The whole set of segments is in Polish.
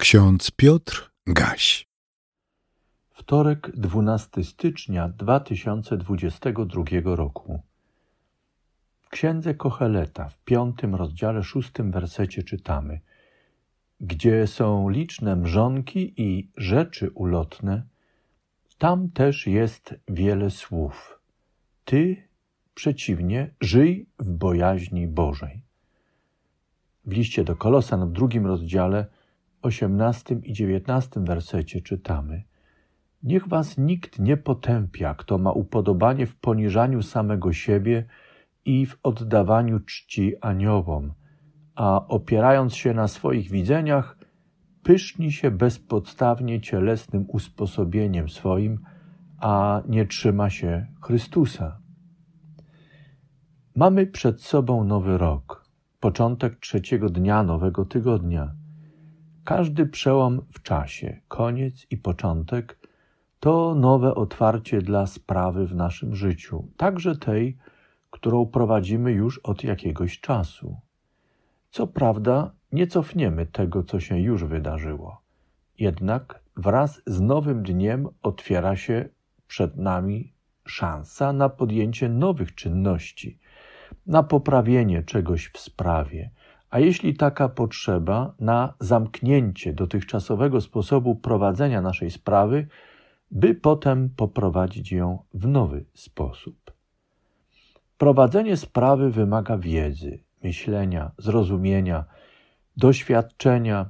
Ksiądz Piotr Gaś. Wtorek, 12 stycznia 2022 roku. W księdze Kocheleta w piątym rozdziale, szóstym wersecie czytamy: Gdzie są liczne mrzonki i rzeczy ulotne, tam też jest wiele słów. Ty, przeciwnie, żyj w bojaźni Bożej. W liście do Kolosan w drugim rozdziale 18 i 19 wersecie czytamy: Niech was nikt nie potępia, kto ma upodobanie w poniżaniu samego siebie i w oddawaniu czci aniołom, a opierając się na swoich widzeniach, pyszni się bezpodstawnie cielesnym usposobieniem swoim, a nie trzyma się Chrystusa. Mamy przed sobą nowy rok, początek trzeciego dnia nowego tygodnia. Każdy przełom w czasie, koniec i początek to nowe otwarcie dla sprawy w naszym życiu, także tej, którą prowadzimy już od jakiegoś czasu. Co prawda, nie cofniemy tego, co się już wydarzyło. Jednak wraz z nowym dniem otwiera się przed nami szansa na podjęcie nowych czynności, na poprawienie czegoś w sprawie, a jeśli taka potrzeba, na zamknięcie dotychczasowego sposobu prowadzenia naszej sprawy, by potem poprowadzić ją w nowy sposób. Prowadzenie sprawy wymaga wiedzy, myślenia, zrozumienia, doświadczenia,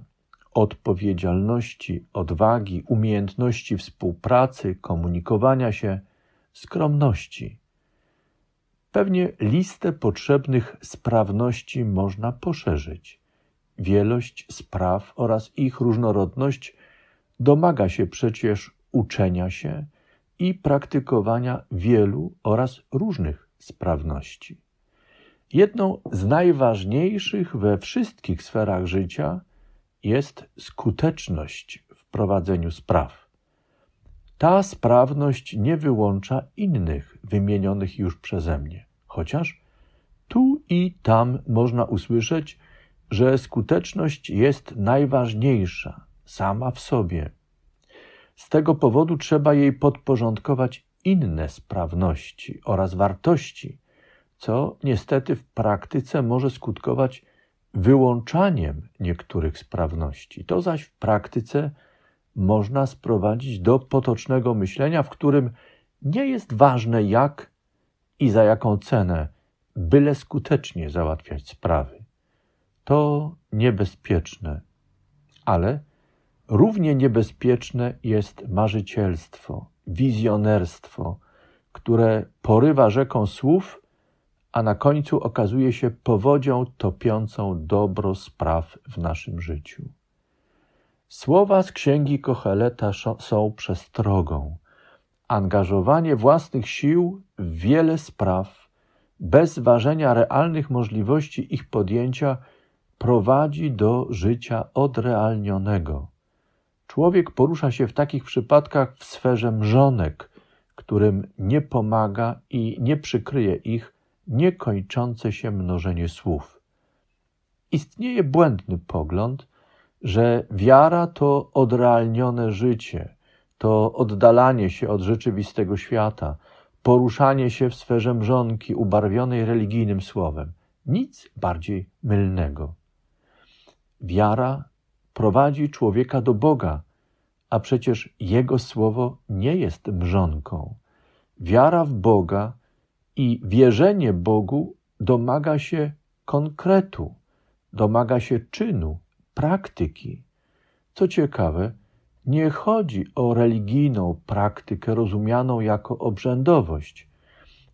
odpowiedzialności, odwagi, umiejętności współpracy, komunikowania się, skromności. Pewnie listę potrzebnych sprawności można poszerzyć. Wielość spraw oraz ich różnorodność domaga się przecież uczenia się i praktykowania wielu oraz różnych sprawności. Jedną z najważniejszych we wszystkich sferach życia jest skuteczność w prowadzeniu spraw. Ta sprawność nie wyłącza innych wymienionych już przeze mnie, chociaż tu i tam można usłyszeć, że skuteczność jest najważniejsza sama w sobie. Z tego powodu trzeba jej podporządkować inne sprawności oraz wartości, co niestety w praktyce może skutkować wyłączaniem niektórych sprawności. To zaś w praktyce można sprowadzić do potocznego myślenia, w którym nie jest ważne jak i za jaką cenę, byle skutecznie załatwiać sprawy. To niebezpieczne, ale równie niebezpieczne jest marzycielstwo, wizjonerstwo, które porywa rzeką słów, a na końcu okazuje się powodzią topiącą dobro spraw w naszym życiu. Słowa z księgi Kocheleta są przestrogą. Angażowanie własnych sił w wiele spraw, bez ważenia realnych możliwości ich podjęcia, prowadzi do życia odrealnionego. Człowiek porusza się w takich przypadkach w sferze mrzonek, którym nie pomaga i nie przykryje ich niekończące się mnożenie słów. Istnieje błędny pogląd, że wiara to odrealnione życie, to oddalanie się od rzeczywistego świata, poruszanie się w sferze mrzonki ubarwionej religijnym słowem. Nic bardziej mylnego. Wiara prowadzi człowieka do Boga, a przecież Jego słowo nie jest mrzonką. Wiara w Boga i wierzenie Bogu domaga się konkretu, domaga się czynu, praktyki. Co ciekawe, nie chodzi o religijną praktykę rozumianą jako obrzędowość.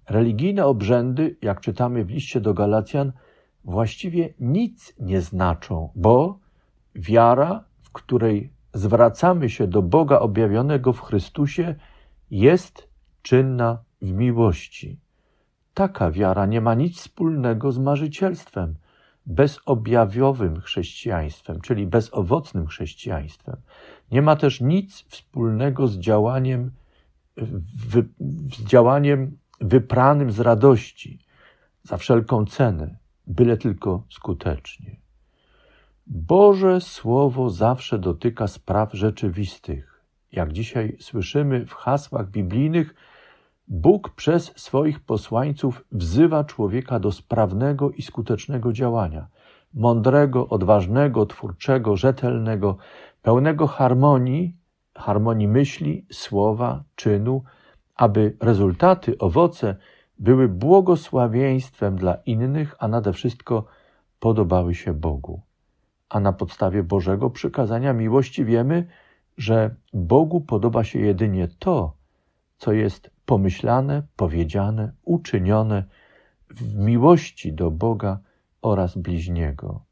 Religijne obrzędy, jak czytamy w liście do Galacjan, właściwie nic nie znaczą, bo wiara, w której zwracamy się do Boga objawionego w Chrystusie, jest czynna w miłości. Taka wiara nie ma nic wspólnego z marzycielstwem bezobjawiowym chrześcijaństwem, czyli bezowocnym chrześcijaństwem. Nie ma też nic wspólnego z działaniem, z działaniem wypranym z radości, za wszelką cenę, byle tylko skutecznie. Boże Słowo zawsze dotyka spraw rzeczywistych. Jak dzisiaj słyszymy w hasłach biblijnych, Bóg przez swoich posłańców wzywa człowieka do sprawnego i skutecznego działania, mądrego, odważnego, twórczego, rzetelnego, pełnego harmonii, harmonii myśli, słowa, czynu, aby rezultaty, owoce były błogosławieństwem dla innych, a nade wszystko podobały się Bogu. A na podstawie Bożego przykazania miłości wiemy, że Bogu podoba się jedynie to, co jest pomyślane, powiedziane, uczynione w miłości do Boga oraz bliźniego.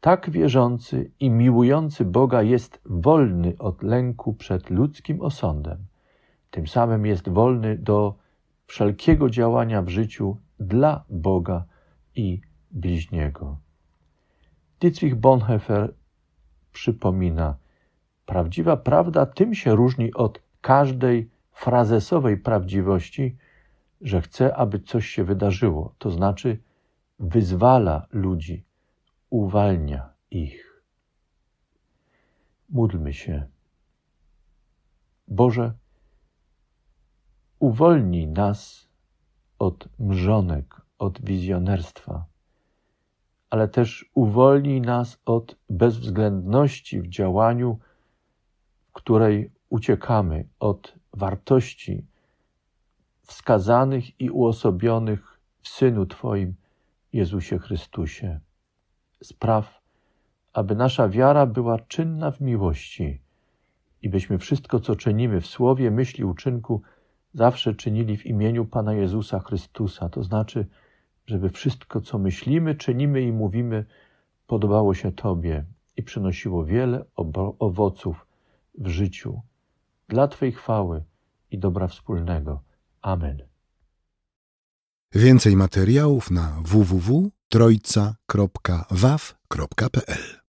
Tak wierzący i miłujący Boga jest wolny od lęku przed ludzkim osądem. Tym samym jest wolny do wszelkiego działania w życiu dla Boga i bliźniego. Dietrich Bonhoeffer przypomina, prawdziwa prawda tym się różni od każdej frazesowej prawdziwości, że chce, aby coś się wydarzyło, to znaczy wyzwala ludzi, uwalnia ich. Módlmy się. Boże, uwolnij nas od mrzonek, od wizjonerstwa, ale też uwolnij nas od bezwzględności w działaniu, w której uciekamy od wartości wskazanych i uosobionych w Synu Twoim, Jezusie Chrystusie. Spraw, aby nasza wiara była czynna w miłości i byśmy wszystko, co czynimy w słowie, myśli, uczynku, zawsze czynili w imieniu Pana Jezusa Chrystusa. To znaczy, żeby wszystko, co myślimy, czynimy i mówimy, podobało się Tobie i przynosiło wiele owoców w życiu dla Twej chwały i dobra wspólnego. Amen. Więcej materiałów na www.trojca.waw.pl